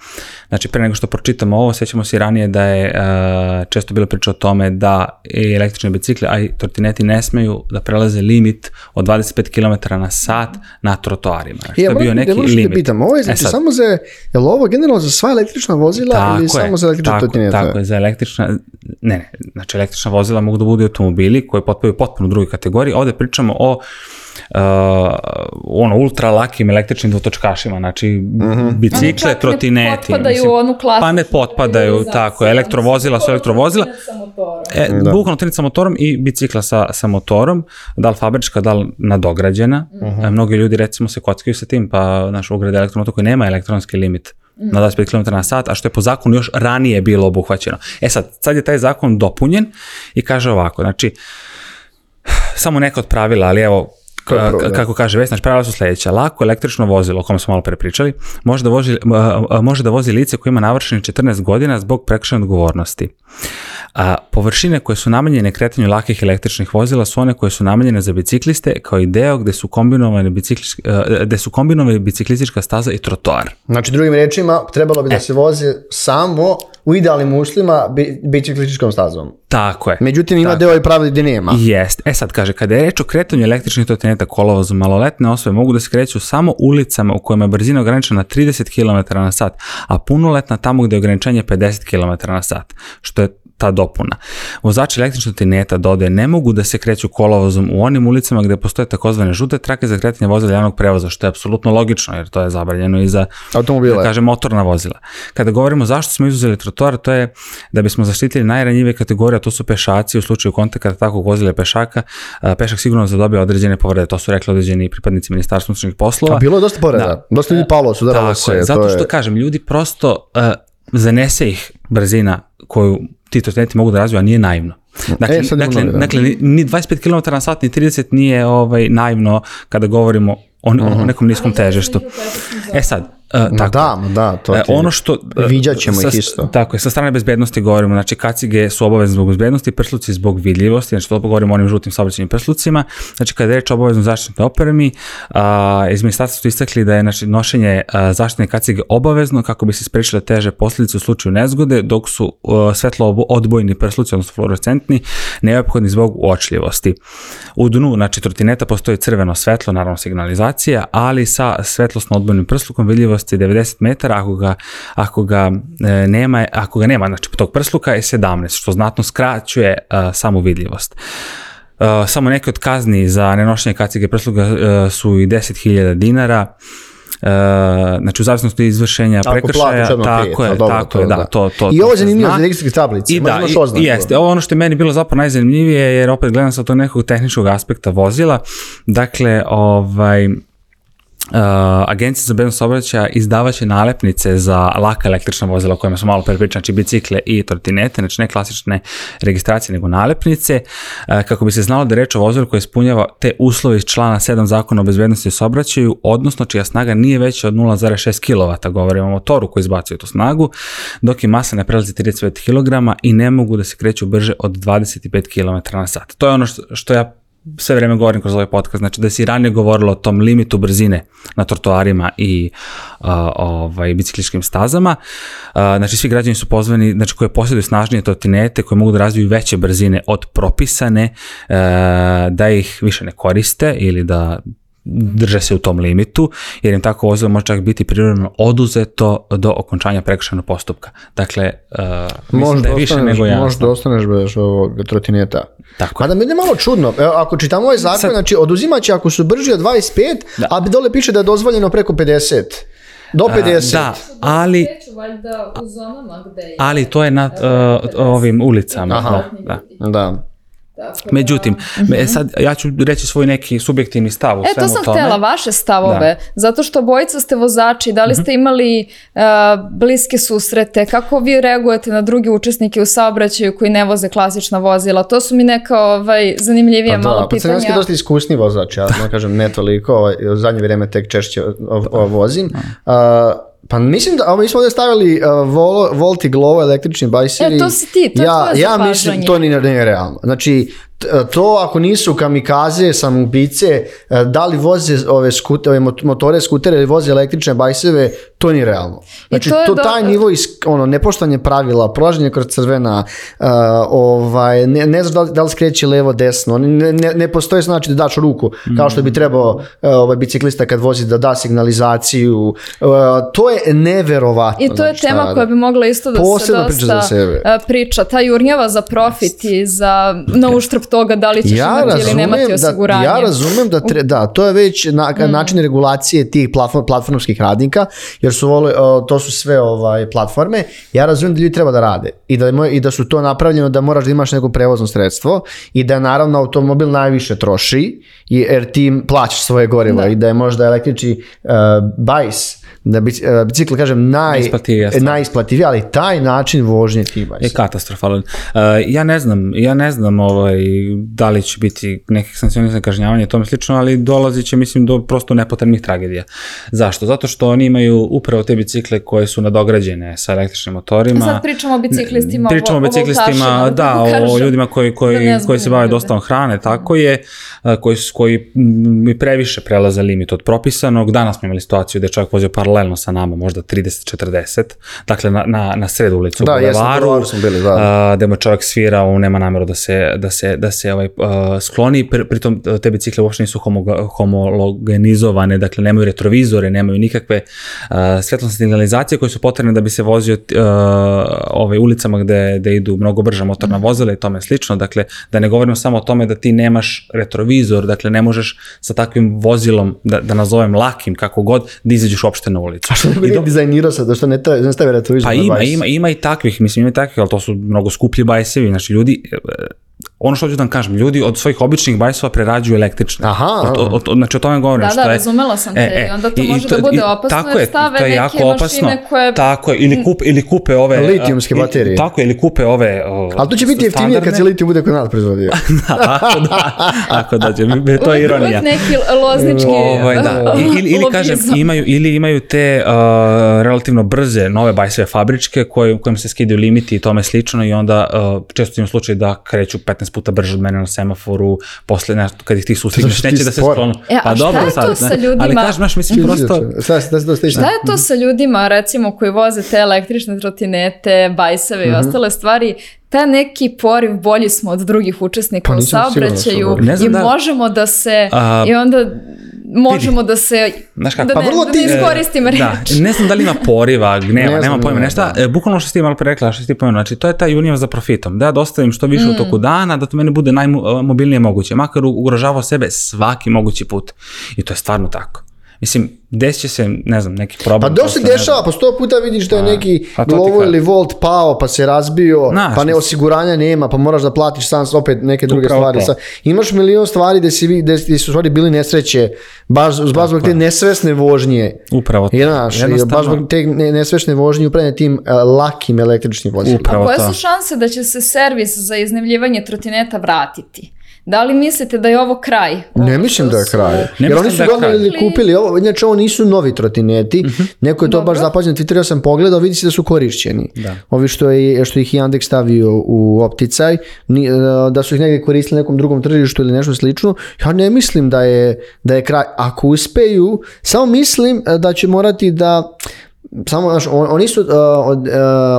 znači pre nego što pročitamo ovo, sećamo se i ranije da je e, često bilo priča o tome da i električne bicikle, a i tortineti ne smeju da prelaze limit od 25 km na sat na trotoarima. Znači, ja, to je bio neki ja limit. Da pitam, ovo je znači, e sad, samo za, je li ovo generalno za sva električna vozila ili je, samo za električne tako, tortinete? Tako je, za električna, ne, ne, znači električna vozila mogu da budu automobili koji potpaju potpuno u drugoj kategoriji. Ovde pričamo o uh, ono ultra lakim električnim dvotočkašima, znači mm -hmm. bicikle, ono trotineti. Potpadaju mislim, onu klasu. Pa ne potpadaju, tako, da, elektrovozila su elektrovozila. E, da. Bukvalno trenica motorom i bicikla sa, sa motorom, da li fabrička, da li nadograđena. Mm -hmm. e, mnogi ljudi recimo se kockaju sa tim, pa naš ugrade elektromotor koji nema elektronski limit mhm. na 25 km na sat, a što je po zakonu još ranije bilo obuhvaćeno. E sad, sad je taj zakon dopunjen i kaže ovako, znači, uh, samo neka od pravila, ali evo, Prvo, kako kaže Vesnač, pravila su sledeća. Lako električno vozilo, o kom smo malo pre pričali, može da vozi, može da vozi lice koje ima navršenih 14 godina zbog prekršajne odgovornosti. A, površine koje su namenjene kretanju lakih električnih vozila su one koje su namenjene za bicikliste kao i deo gde su kombinovane, bicikliš, e, gde su kombinovane biciklistička staza i trotoar. Znači drugim rečima trebalo bi da e. da se voze samo u idealnim uslovima bi, biciklističkom stazom. Tako je. Međutim, ima tako. deo i pravili gde nema. Jest. E sad kaže, kada je reč o kretanju električnih trotineta kolovoza, maloletne osobe mogu da se kreću samo ulicama u kojima je brzina ograničena na 30 km na sat, a punoletna tamo gde je ograničenje 50 km na sat, što je ta dopuna. Vozači električnog tineta dodaje ne mogu da se kreću kolovozom u onim ulicama gde postoje takozvane žute trake za kretanje vozila javnog prevoza, što je apsolutno logično, jer to je zabranjeno i za, Automobile. da kažem, motorna vozila. Kada govorimo zašto smo izuzeli trotoar, to je da bismo zaštitili najranjive kategorije, a to su pešaci, u slučaju kontakata takvog vozila pešaka, pešak sigurno zadobio određene povrede, to su rekli određeni pripadnici ministarstva unutrašnjih poslova. A bilo je dosta povreda, da. dosta ljudi palo, su da se. Zato što je... kažem, ljudi prosto uh, zanese ih brzina koju ti to studenti mogu da razviju, a nije naivno. Dakle, e, dakle, dakle novi, da. dakle, ni 25 km na sat, ni 30 nije ovaj, naivno kada govorimo o, o mhm. nekom niskom težištu. E sad, Uh, tako, da, da, to e, ti ono što, e, viđat ćemo ih isto. Tako je, sa strane bezbednosti govorimo, znači kacige su obavezne zbog bezbednosti, prsluci zbog vidljivosti, znači to govorimo o onim žutim saobraćenim prslucima, znači kada je reč o obaveznom zaštitnoj opremi, a, iz ministarstva su istakli da je znači, nošenje a, zaštitne kacige obavezno kako bi se sprečile teže posljedice u slučaju nezgode, dok su a, svetlo odbojni prsluci, odnosno fluorescentni, neophodni zbog uočljivosti. U dnu, znači trotineta postoji crveno svetlo, naravno signalizacija, ali sa svetlosno odbojnim prslukom vidljivost udaljenosti 90 metara, ako ga, ako ga e, nema, ako ga nema, znači tog prsluka je 17, što znatno skraćuje e, samu vidljivost. E, samo neke od kazni za nenošenje kacige prsluka e, su i 10.000 dinara, Uh, znači u zavisnosti od izvršenja Ako prekršaja, plati, tako pije, je, pa dobro, tako to, je, da, da, to, to. I ovo je zanimljivo za registarske tablice, I da, i, jeste, ovo ono što je meni bilo zapravo najzanimljivije, jer opet gledam sa to nekog tehničkog aspekta vozila, dakle, ovaj, Uh, Agencija za bezbednost saobraćaja izdavaće nalepnice za laka električna vozila o kojima smo malo pre pričali, znači bicikle i trotinete, znači ne klasične registracije nego nalepnice, uh, kako bi se znalo da je reč o vozilu koje ispunjava te uslove iz člana 7 zakona o bezbednosti saobraćaju, odnosno čija snaga nije veća od 0,6 kW, govorimo o motoru koji izbacuje tu snagu, dok i masa ne prelazi 35 kg i ne mogu da se kreću brže od 25 km na sat. To je ono što, što ja sve vreme govorim kroz ovaj podcast, znači da si ranije govorila o tom limitu brzine na trotoarima i uh, ovaj, bicikličkim stazama, uh, znači svi građani su pozvani, znači koje posjeduju snažnije trotinete, koje mogu da razviju veće brzine od propisane, uh, da ih više ne koriste ili da drže se u tom limitu, jer im tako vozilo može čak biti privremeno oduzeto do okončanja prekršajnog postupka. Dakle, uh, možda da je više nego jasno. Možda ostaneš bez ovog trotineta. Tako. A da mi je malo čudno, Evo, ako čitam ovaj zakon, Sad, znači oduzimaće ako su brži od 25, da. a dole piše da je dozvoljeno preko 50. Do 50. Da, ali... Ali to je na uh, e, ovim ulicama. Aha, da. da. da. Tako Međutim, da. e, sad ja ću reći svoj neki subjektivni stav u e, svemu tome. E, to sam tome. htjela, vaše stavove. Da. Zato što bojica ste vozači, da li mhm. ste imali uh, bliske susrete, kako vi reagujete na druge učesnike u saobraćaju koji ne voze klasična vozila? To su mi neka ovaj, zanimljivija pa, malo da, pa pitanja. Pa sam dosta iskusni vozač, ja da, da kažem ne toliko, ovaj, zadnje vrijeme tek češće vozim. Uh, Pa mislim da, a mi smo ovdje stavili uh, vol, Volti Glovo električni bajseri. E, to si ti, to je ja, tvoje Ja mislim, to nije, nije realno. Znači, E, to ako nisu kamikaze, samoubice, e, da li voze ove, skute, ove motore, skutere ili voze električne bajseve, to nije realno. Znači, I to, je taj nivo is, ono, nepoštanje pravila, prolaženje kroz crvena, uh, ovaj, ne, ne znaš da, da li skreće levo, desno, ne, ne, ne postoje znači da daš ruku, kao što bi mm. trebao uh, ovaj biciklista kad vozi da da signalizaciju. Uh, to je neverovatno. I to znači, je tema koja bi mogla isto da se dosta priča za sebe. priča. Ta jurnjava za profit i za na uštrb protiv toga da li ćeš ja imati ili nemati da- osiguranje. ja razumem da, tre, da, to je već na, mm. način regulacije tih platform, platformskih radnika, jer su vole, to su sve ovaj platforme. Ja razumem da ljudi treba da rade i da, i da su to napravljeno da moraš da imaš neko prevozno sredstvo i da naravno automobil najviše troši jer ti plaćaš svoje gorivo da. i da je možda električni uh, bajs, da bi, uh, bicikl kažem naj, najisplativiji, ali taj način vožnje ti bajs. Je katastrofalan. Uh, ja ne znam, ja ne znam ovaj, da li će biti nekih sankcionisanja kažnjavanja i tome slično, ali dolazi će mislim do prosto nepotrebnih tragedija. Zašto? Zato što oni imaju upravo te bicikle koje su nadograđene sa električnim motorima. E, sad pričamo o biciklistima, pričamo o, biciklistima, da, da, o ljudima koji, koji, da koji se bave dostavom hrane, tako je, koji su koji mi mm, previše prelaze limit od propisanog. Danas smo imali situaciju da je čovjek vozio paralelno sa nama, možda 30-40, dakle na, na, na sred ulicu da, u Bulevaru, da, smo bili, da, da. A, gde mu čovjek on nema nameru da se, da se, da se ovaj, a, skloni, pri, pritom e, te bicikle uopšte nisu homo, homologenizovane, dakle nemaju retrovizore, nemaju nikakve a, svjetlosne signalizacije koje su potrebne da bi se vozio a, e, ove ovaj, ulicama gde, gde idu mnogo brža motorna vozila i tome slično, dakle da ne govorimo samo o tome da ti nemaš retrovizor, dakle Dakle, ne možeš sa takvim vozilom, da, da nazovem lakim, kako god, da izađeš uopšte na ulicu. A što ne bi do... dizajnirao sad, da što ne, tra... ne stave retrovision pa ima, bajs? ima, ima i takvih, mislim, ima i takvih, ali to su mnogo skuplji bajsevi, znači ljudi, e, ono što hoću da vam kažem, ljudi od svojih običnih bajsova prerađuju električne. Aha. Od, od, od, znači o tome govorim. Da, što da, je, razumela sam e, te. E, e, onda to i, može da to, da bude opasno tako je, stave to je jako opasno, koje... Tako je, ili, kup, ili kupe ove... Litijumske baterije. I, tako je, ili kupe ove o, Ali to će biti jeftinije kad se litijum bude kod nas proizvodio. da, ako da, ako da će, to je ironija. Uvijek neki loznički ovaj, da. da. ili, ili kažem, imaju, ili imaju te uh, relativno brze nove bajsove fabričke koje, kojim se skidaju limiti i tome slično i onda uh, često imam slučaj da kreću 15 15 puta brže od mene na semaforu, posle nešto, kad ih ti sustigniš, neće da se sklonu. E, pa dobro sad, sa ljudima? Ali kažem, znaš, mislim, prosto... Šta, šta, šta, šta, šta je to sa ljudima, recimo, koji voze te električne trotinete, bajseve i mhm. ostale stvari, ta neki poriv bolji smo od drugih učesnika pa, u da saobraćaju i da, možemo da se a, i onda možemo Vidi. da se Znaš kako, da, pa ne, vrlo da ti, ne iskoristimo e, reč. Da, ne znam da li ima poriva, gneva, ne nema da pojma, nešta. Da. E, bukvalno što si ti malo pre rekla, što si ti pojma, znači to je taj junija za profitom, da ja dostavim da što više mm. u toku dana, da to meni bude najmobilnije e, moguće, makar ugrožavao sebe svaki mogući put. I to je stvarno tako. Mislim, desit će se, ne znam, neki problem. Pa to se dešava, pa sto puta vidiš da je neki pa glovo ili volt pao, pa se razbio, Naš, pa ne osiguranja nema, pa moraš da platiš sam opet neke druge stvari. To. Imaš milion stvari gde, si, gde, gde su stvari bili nesreće, baš, baš zbog te nesvesne vožnje. Upravo to. Znaš, baš zbog te nesvesne vožnje upravljene tim uh, lakim električnim vozilima. Upravo A koje su šanse da će se servis za iznevljivanje trotineta vratiti? Da li mislite da je ovo kraj? ne mislim da je kraj. Ne Jer oni su da doneli ili kupili ovo, inače ovo nisu novi trotineti, uh mhm. -huh. neko je to Dobro. baš zapažen, Twitter ja sam pogledao, vidi se da su korišćeni. Da. Ovi što, je, što ih Yandex stavio u opticaj, e, da su ih negde koristili na nekom drugom tržištu ili nešto slično, ja ne mislim da je, da je kraj. Ako uspeju, samo mislim e, da će morati da samo znaš, on, oni su uh, od, uh,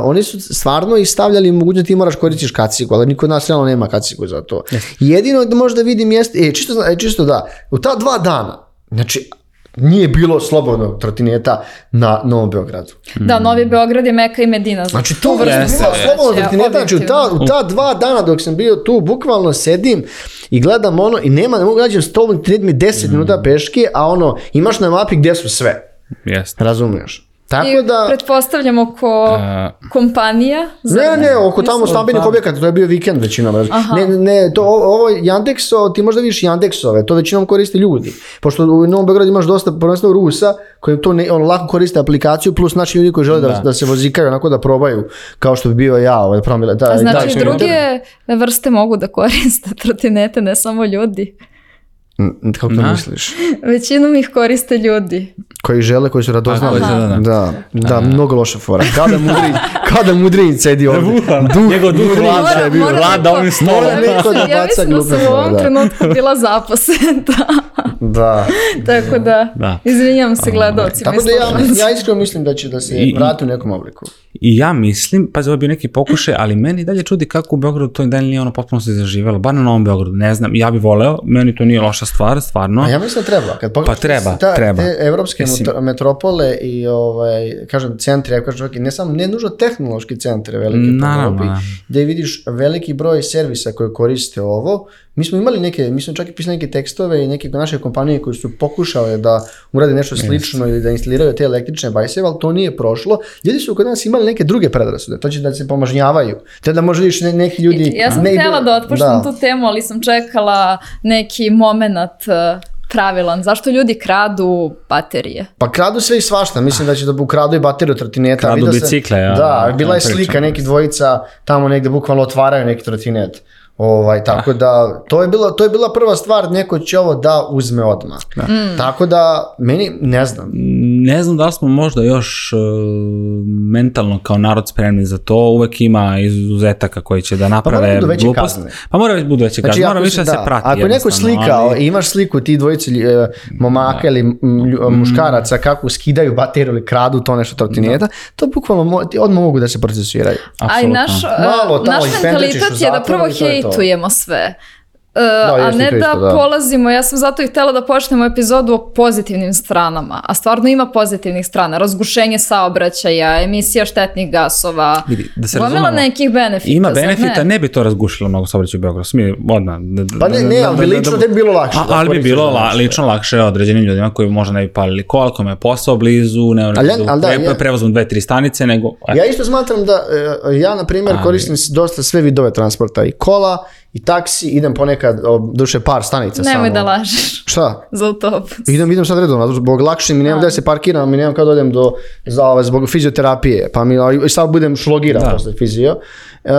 oni su stvarno ih stavljali mogućnost da ti moraš koristiti kacigu, ali niko od nas realno nema kacigu za to. Yes. Jedino da možda vidim jeste, e, čisto, e, čisto da, u ta dva dana, znači, nije bilo slobodnog trotineta na Novom Beogradu. Da, Novi Beograd je Meka i Medina. Znači, to vrstu yes, bilo trotineta, znači u ta, u ta dva dana dok sam bio tu, bukvalno sedim i gledam ono i nema, ne mogu da nađem slobodni trotinet mi 10 mm. minuta peške, a ono, imaš na mapi gde su sve. Jeste. Razumiješ? Tako I da... pretpostavljam oko uh, kompanija? Za... Ne, ne, oko tamo stambenih objekata, to je bio vikend većinom. Aha. Ne, ne, to, ovo Jandexo, ti možda vidiš Jandexove, to većinom koriste ljudi. Pošto u Novom Beogradu imaš dosta, prvenstveno Rusa, koji to ne, on lako koriste aplikaciju, plus naši ljudi koji žele da, da, da se vozikaju, onako da probaju, kao što bi bio ja. Ovaj, promila, da, znači, da, druge vrste mogu da koriste trotinete, ne samo ljudi. Kako to misliš? Većinom ih koriste ljudi. Koji žele, koji su radoznali. Da da. da, da, da, mnogo loša fora. Kada mudri, kada mudri sedi da, ovdje. Duh, Njegov duh vlada je bio. Vlada ovim stolom. Ja mislim da sam u ovom trenutku bila zaposeta. Da. Tako da, da. izvinjam se gledoci. Tako da ja, ja iskreno mislim da će da se I, vrati u nekom obliku. I ja mislim, pa ovo je bio neki pokušaj, ali meni dalje čudi kako u Beogradu to i dalje nije ono potpuno se zaživjelo, bar na Novom Beogradu, ne znam, ja bih voleo, meni to nije loša stvar, stvarno. A ja mislim da treba. Kad pogledaš, pa treba, ta, treba. Te evropske mislim... metropole i, ovaj, kažem, centri, ja kažem, okay, ne samo, ne nužno tehnološki centri velike po Evropi, gde vidiš veliki broj servisa koje koriste ovo, Mi smo imali neke, mi smo čak i pisali neke tekstove i neke naše kompanije koje su pokušale da urade nešto slično ili da instaliraju te električne bajseve, ali to nije prošlo. Ljudi su kod nas imali neke druge predrasude, to će da se pomažnjavaju. Te da možda više ne, neki ljudi... Ja sam ne htjela da otpuštam da. tu temu, ali sam čekala neki moment eh, pravilan? Zašto ljudi kradu baterije? Pa kradu sve i svašta, mislim da će da ukradu i bateriju trotineta. Kradu Vida bicikle, ja. Da, da bila je slika, neki dvojica tamo negde bukvalno otvaraju neki trotinet. Ovaj, da. tako da, to je, bila, to je bila prva stvar, neko će ovo da uzme odmah. Da. Mm. Tako da, meni, ne znam. Ne znam da li smo možda još uh, mentalno kao narod spremni za to, uvek ima izuzetaka koji će da pa naprave pa glupost. Kazne. Pa mora budu veće znači, kazne, mora više da, da se prati. Ako neko slikao ali... imaš sliku ti dvojice uh, momaka da. ili e, mm. muškaraca kako skidaju bateriju ili kradu to nešto trotineta, da. to bukvalno mo, odmah mogu da se procesuiraju. Aj, naš, e, Malo naš mentalitet je da prvo hej, to. tujemo sve. E, da, a ne da, da polazimo, ja sam zato i htela da počnemo epizodu o pozitivnim stranama, a stvarno ima pozitivnih strana, razgušenje saobraćaja, emisija štetnih gasova, Vidi, da se gomila nekih benefita. Ima benefita, ne. ne bi to razgušilo mnogo saobraćaja u Beogradu, mi odmah. Da, da, pa ne, da, ne, ali bi lično ne bi bilo lakše. A, ali bi bilo la, lično lakše određenim ljudima koji možda ne bi palili kola, me je posao blizu, ne ali, da, pre, ja, prevozom dve, tri stanice, nego... Ja isto smatram da, e, ja na primjer koristim dosta sve vidove transporta i kola i taksi, idem ponekad, duše par stanica Nemoj samo. Nemoj da lažeš. Šta? Za autobus. Idem, idem sad redovno, zbog lakše mi nemam da. da se parkiram, mi nemam kad da odem do, za ove, zbog fizioterapije, pa mi sad budem šlogiran da. posle fizio. Uh,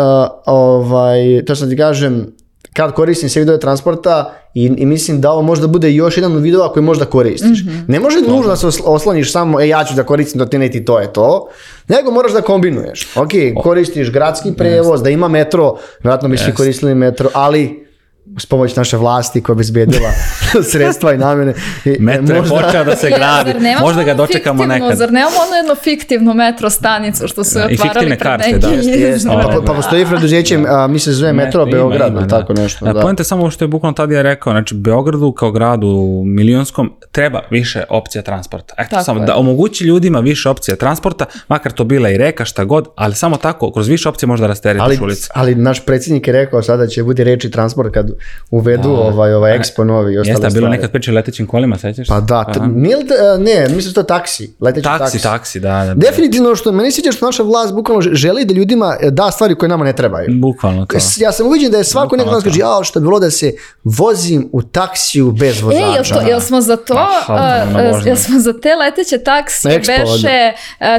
ovaj, to sam ti kažem, kad koristim se video transporta, I, I, mislim da ovo možda bude još jedan od videova koji možda koristiš. Mm -hmm. Ne može Dobre. nužno da se oslaniš samo, e ja ću da koristim do ti to je to, nego moraš da kombinuješ. Ok, koristiš gradski prevoz, yes. da ima metro, vjerojatno bi yes. svi koristili metro, ali uz pomoć naše vlasti koja bi zbijedila sredstva i namene. I, e, metro možda... je počeo da se gradi, zar možda ga dočekamo nekad. Zar nemamo ono jednu fiktivnu metro stanicu što su da, otvarali pred karte, neki da. Jest, pa, pa postoji preduzeće, da. mi se zove Metro, metro Beograd, ima, da. tako nešto. E, da. da. Pojente samo što je bukvalno tada je rekao, znači Beogradu kao gradu milionskom treba više opcija transporta. Eto tako samo, da omogući ljudima više opcija transporta, makar to bila i reka, šta god, ali samo tako, kroz više opcije možda rasteretiš ulicu. Ali naš predsjednik je rekao sada će biti reči transport kad uvedu da. ovaj, ovaj e, Expo novi i ostale Jeste, bilo nekad priče letećim kolima, sećaš? Pa da, t, nije, ne, mislim što je taksi, leteći taksi. Taksi, taksi, da. da, da. Definitivno što meni se što naša vlast bukvalno želi da ljudima e, da stvari koje nama ne trebaju. Bukvalno to. Ja sam uviđen da je svako nekad nas kaže, jao, što bi bilo da se vozim u taksiju bez vozača. E, jel, to, jel smo za to, pa, jel smo za te leteće taksije beše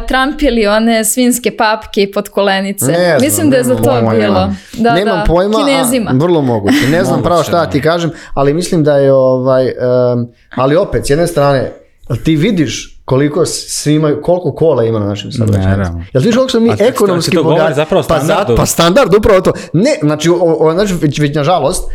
trampili one svinske papke pod kolenice. Ne, Mislim da je za to bilo. Da, nemam da. pojma, Kinezima. vrlo moguće. Ne znam pravo šta ti da. kažem, ali mislim da je ovaj, um, ali opet, s jedne strane, ti vidiš koliko svima, koliko kola ima na našem saobraćajnicama. Jel ti koliko smo mi ekonomski bogati? Pa, za, pa standard, upravo to. Ne, znači, o, o, znači već, već nažalost,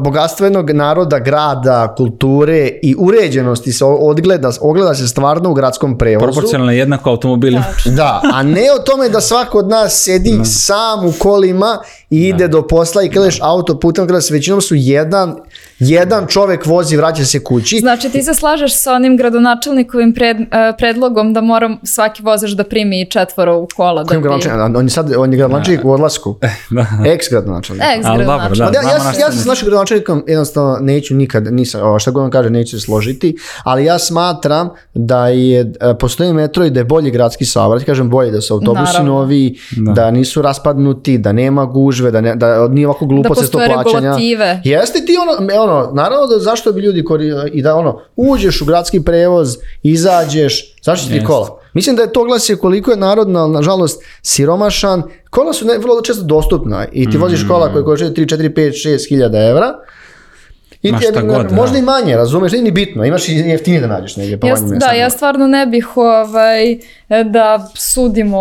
bogatstvo jednog naroda, grada, kulture i uređenosti se odgleda, ogleda se stvarno u gradskom prevozu. Proporcionalno jednako automobilima. da, a ne o tome da svako od nas sedi no. Da. sam u kolima i ide no. Da. do posla i kreneš no. putem, kada se većinom su jedan Jedan čovek vozi, vraća se kući. Znači ti se slažeš sa onim gradonačelnikovim pred, e, predlogom da mora svaki vozač da primi četvoro u kola. Kojim da gradonačelnikom? On je sad, on je gradonačelnik u odlasku. da. Ex gradonačelnik. Ex da. gradonačelnik. Da, ja, ja, ja se s našim gradonačelnikom jednostavno neću nikad, nisam, šta god on kaže, neću se složiti, ali ja smatram da je, e, postoji metro i da je bolji gradski saobraćaj, kažem bolje da su autobusi Naravno. novi, da. da. nisu raspadnuti, da nema gužve, da, ne, da nije ovako glupo da se to plaćanja. Da postoje regulative. Jeste ti ono, ono ono, naravno da zašto bi ljudi kori, i da ono, uđeš u gradski prevoz, izađeš, zašto ti kola? Mislim da je to glasio koliko je narod, nažalost, siromašan. Kola su ne, vrlo često dostupna i ti mhm. voziš kola koje košta 3, 4, 5, 6 hiljada evra I, Ma šta god, da. Možda da. i manje, razumeš, nije ni bitno, imaš i jeftinije da nađeš negdje. Pa da, ja, da, ja stvarno ne bih ovaj, da sudimo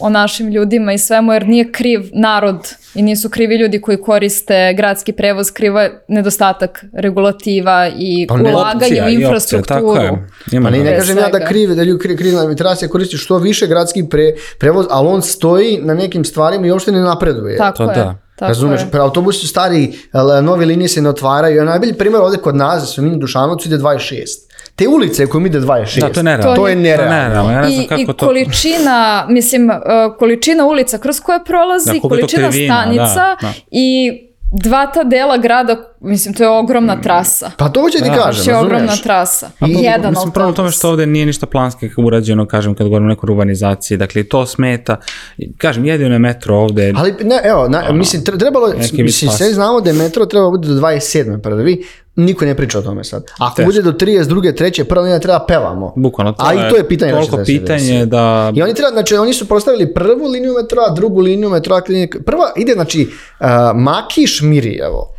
o našim ljudima i svemu, jer nije kriv narod i nisu krivi ljudi koji koriste gradski prevoz, kriva nedostatak regulativa i pa ulaganje u infrastrukturu. Opcija, tako je. Ima pa ne, ne kažem ja da krivi, da ljudi krivi, krivi administracija koristi što više gradski pre, prevoz, ali on stoji na nekim stvarima i uopšte ne napreduje. Tako to je. Da. Tako Razumeš, je. autobus stari, nove linije se ne otvaraju. Najbolji primjer ovde kod nas, da smo mi Dušanovcu, ide 26. Te ulice kojom ide 26. Da, to je nerealno. To je nerealno. Ja ne znam kako I, I količina, mislim, e, količina ulica kroz koje prolazi, da, količina stanica da, da. i dva ta dela grada, mislim, to je ogromna mm. trasa. Pa to hoće ti da, kažem, razumiješ. ogromna trasa. Pa, I, pa, jedan mislim, prvo tome što ovde nije ništa planski urađeno, kažem, kad govorim o nekoj urbanizaciji, dakle, to smeta. Kažem, jedino je metro ovde. Ali, ne, evo, na, ono, mislim, trebalo, mislim, sve znamo da je metro treba bude do 27. prvi, Niko ne priča o tome sad. Ako Teško. bude do 32. treće, prva linija treba pevamo. Bukvalno, to A je, i to je pitanje. Da toliko da pitanje da... I oni, treba, znači, oni su postavili prvu liniju metra, drugu liniju metroa, klinika. Prva ide, znači, uh, Makiš Mirijevo.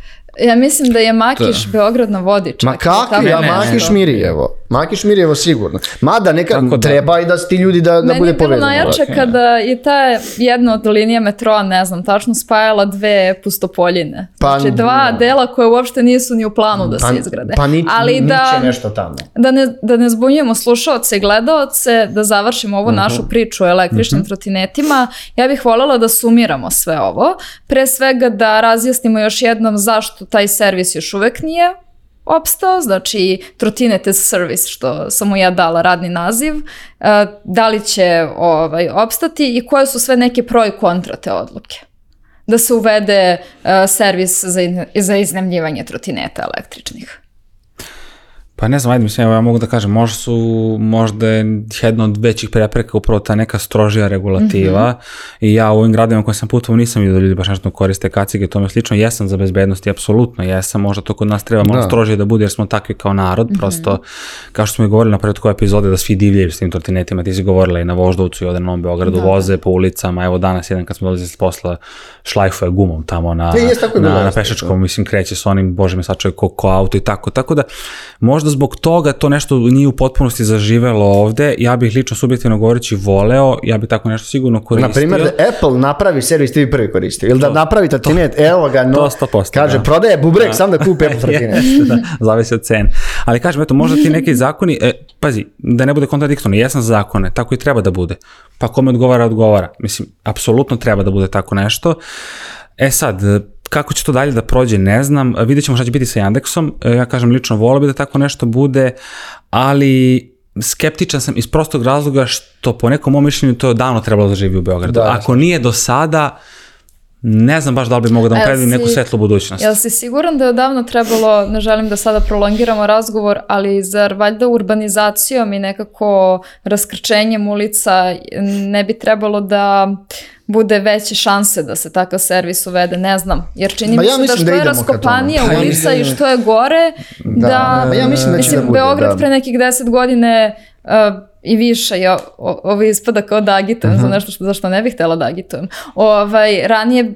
Ja mislim da je Makiš to... Da. Beograd na vodi. Ma kakvi, ja Makiš Mirijevo. Makiš Mirjevo sigurno. Mada neka da. treba i da ti ljudi da, da bude povezano. Meni je bilo najjače kada je ta jedna od linija metroa, ne znam, tačno spajala dve pustopoljine. Pa, znači dva no. Da. dela koje uopšte nisu ni u planu da pa, se izgrade. Pa ni, Ali da, nešto tamo. Da ne, da ne zbunjujemo slušalce i gledalce, da završimo ovu uh mhm. -huh. našu priču o električnim uh mhm. -huh. trotinetima, ja bih voljela da sumiramo sve ovo. Pre svega da razjasnimo još jednom zašto taj servis još uvek nije opstao, znači trotinete service što sam mu ja dala radni naziv, e, da li će ovaj, opstati i koje su sve neke pro i kontra te odluke da se uvede uh, servis za, za iznemljivanje trotineta električnih. Pa ne znam, ajde, mislim, ja mogu da kažem, možda su, možda je jedna od većih prepreka upravo ta neka strožija regulativa mm -hmm. i ja u ovim gradima koje sam putovao nisam vidio da ljudi baš nešto koriste kacige i tome slično, jesam za bezbednost i apsolutno jesam, možda to kod nas treba malo da. strožije da bude jer smo takvi kao narod, mm -hmm. prosto kao što smo i govorili na prethodnoj epizode da svi divljaju s tim trotinetima, ti si govorila i na Voždovcu i ovde na Novom Beogradu, da. da. voze po ulicama, evo danas jedan kad smo dolazili s posla šlajfuje gumom tamo na, e, na, na, na pešačkom, da. mislim kreće s onim, bože me sačuje ko, ko auto i tako, tako da možda možda zbog toga to nešto nije u potpunosti zaživelo ovde, ja bih lično subjektivno govoreći voleo, ja bih tako nešto sigurno koristio. Na primjer, da Apple napravi servis, ti bi prvi koristio. Ili da to, napravi trotinet, evo ga, no, to 100%, kaže, da. prodaje bubrek, da. sam da kupi Apple trotinet. da, zavisi od cene. Ali kažem, eto, možda ti neki zakoni, e, pazi, da ne bude kontradiktorno, jesam za zakone, tako i treba da bude. Pa kome odgovara, odgovara. Mislim, apsolutno treba da bude tako nešto. E sad, kako će to dalje da prođe, ne znam. Vidjet ćemo šta će biti sa Yandexom. E, ja kažem, lično volao bi da tako nešto bude, ali skeptičan sam iz prostog razloga što po nekom mom mišljenju to je davno trebalo da živi u Beogradu. Da, Ako nije do sada, ne znam baš da li bi mogao da mu predvidim neku svetlu budućnost. Jel si siguran da je odavno trebalo, ne želim da sada prolongiramo razgovor, ali zar valjda urbanizacijom i nekako raskrčenjem ulica ne bi trebalo da uh, bude veće šanse da se takav servis uvede, ne znam. Jer čini ba, mi se da što da je raskopanija pa, ulica i da- što je gore, da, da ba, ja mislim, da mislim da Beograd da. pre nekih deset godine uh, i više, ja ovo ispada kao da agitujem uh -huh. za mhm. nešto što, zašto ne bih htela da agitujem. Ovaj, ranije,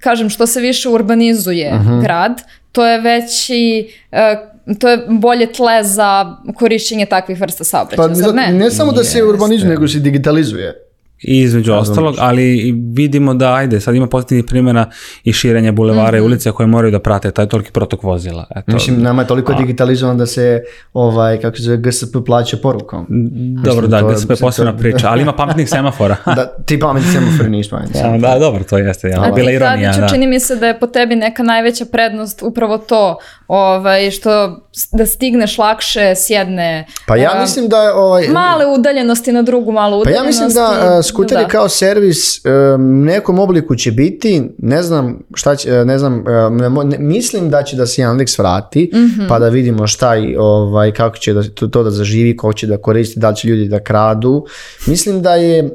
kažem, što se više urbanizuje uh mhm. -huh. grad, to je veći e, to je bolje tle za korišćenje takvih vrsta saobraćaja. Pa, ne? ne samo da se urbanizuje, nego se digitalizuje. I između Razumno. ostalog, ali vidimo da, ajde, sad ima pozitivnih primjera i širenja bulevara mm. i mhm. ulica koje moraju da prate taj toliki protok vozila. Eto, Mislim, nama je toliko digitalizovan da se, ovaj, kako se zove, GSP plaća porukom. Mm, dobro, Mislim, da, to, GSP je posebna to... priča, ali ima pametnih semafora. da, ti pametni semafor nisu pametni ja, Da, dobro, to jeste, ja, bila ironija. A da. čini mi se da je po tebi neka najveća prednost upravo to, ovaj, što da stigneš lakše s jedne pa ja uh, mislim da ovaj, male udaljenosti na drugu malu udaljenost. Pa ja mislim da uh, skuteri da. kao servis e, u um, nekom obliku će biti, ne znam šta će, e, ne znam, um, ne, mislim da će da se Yandex vrati, mm -hmm. pa da vidimo šta i ovaj, kako će da, to, to da zaživi, ko će da koristi, da li će ljudi da kradu. Mislim da je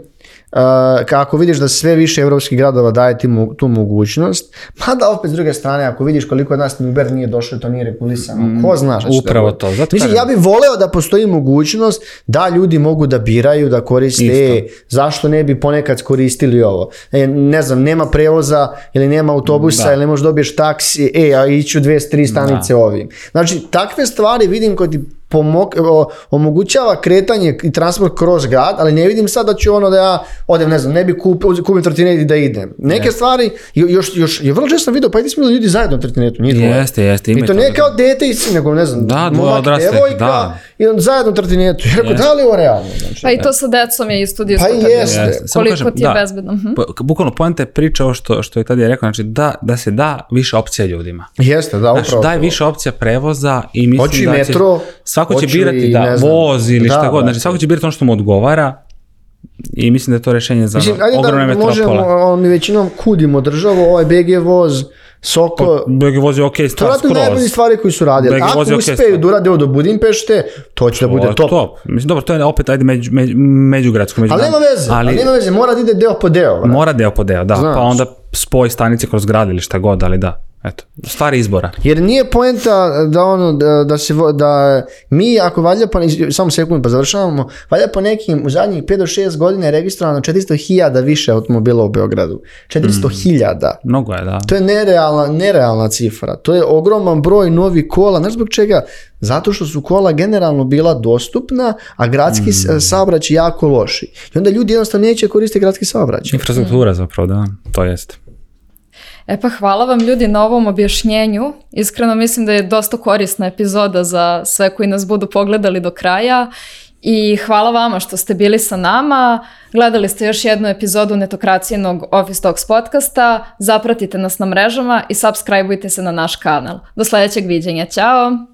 Uh, kako vidiš da sve više evropskih gradova daje ti, tu mogućnost, pa da opet s druge strane, ako vidiš koliko od nas Uber nije došao, to nije regulisano, mm, ko zna šta Upravo da to. Zato Mislim, ja bih voleo da postoji mogućnost da ljudi mogu da biraju, da koriste, Isto. E, zašto ne bi ponekad koristili ovo. E, ne znam, nema prevoza ili nema autobusa da. ili možda dobiješ taksi, e, a iću dve, tri stanice da. ovim. Znači, takve stvari vidim kod pomog, omogućava kretanje i transport kroz grad, ali ne vidim sad da ću ono da ja odem, ne znam, ne bi kupio, kupim trotinet i da idem. Neke ne. stvari, još, još, je vrlo često sam vidio, pa i smo ljudi zajedno na trotinetu, nije dvoje. Jeste, jeste. I to ne da. kao dete i nego ne znam, da, momak, odraste, devojka, da. i on zajedno na trotinetu. Ja rekao, da li ovo realno? Znači, pa i to da. sa decom je isto Pa jeste. jeste. Koliko kažem, ti je da, bezbedno. Hm? Bukvalno poenta je priča ovo što, što je tad je rekao, znači da, da se da više opcija ljudima. Jeste, da, upravo. Znači, daj više opcija prevoza i mislim Oči, da će... metro, svako će birati da voz ili da, šta god, da. znači svako će birati ono što mu odgovara i mislim da je to rešenje za mislim, ajde ogromne da, metropole. Možemo, mi većinom kudimo državu, ovaj BG voz, Soko... Pa, BG voz je okej okay, stvar skroz. To je najbolji stvari koji su radili. BG Ako uspeju da urade ovo do Budimpešte, to će to, da bude top. top. Mislim, dobro, to je opet, ajde, među, među, međugradsko. Među, ali nema veze, ali, ali nema veze, mora da ide deo po deo. Vrat. Mora deo po deo, da. Znaš. Pa onda spoj stanice kroz grad ili šta god, ali da. Eto, stvari izbora. Jer nije poenta da ono, da, da se, da mi ako valja po, samo sekund pa završavamo, valja po nekim u zadnjih 5 do 6 godina registrovano 400.000 više automobila u Beogradu. 400.000. Mm, mnogo je, da. To je nerealna, nerealna cifra. To je ogroman broj novih kola. Znaš zbog čega? Zato što su kola generalno bila dostupna, a gradski mm. saobraćaj jako loši. I onda ljudi jednostavno neće koristiti gradski saobraćaj. Infrastruktura zapravo, da, to jeste. E pa hvala vam ljudi na ovom objašnjenju. Iskreno mislim da je dosta korisna epizoda za sve koji nas budu pogledali do kraja i hvala vama što ste bili sa nama. Gledali ste još jednu epizodu netokracijenog Office Talks podcasta. Zapratite nas na mrežama i subscribeujte se na naš kanal. Do sledećeg viđenja. Ćao!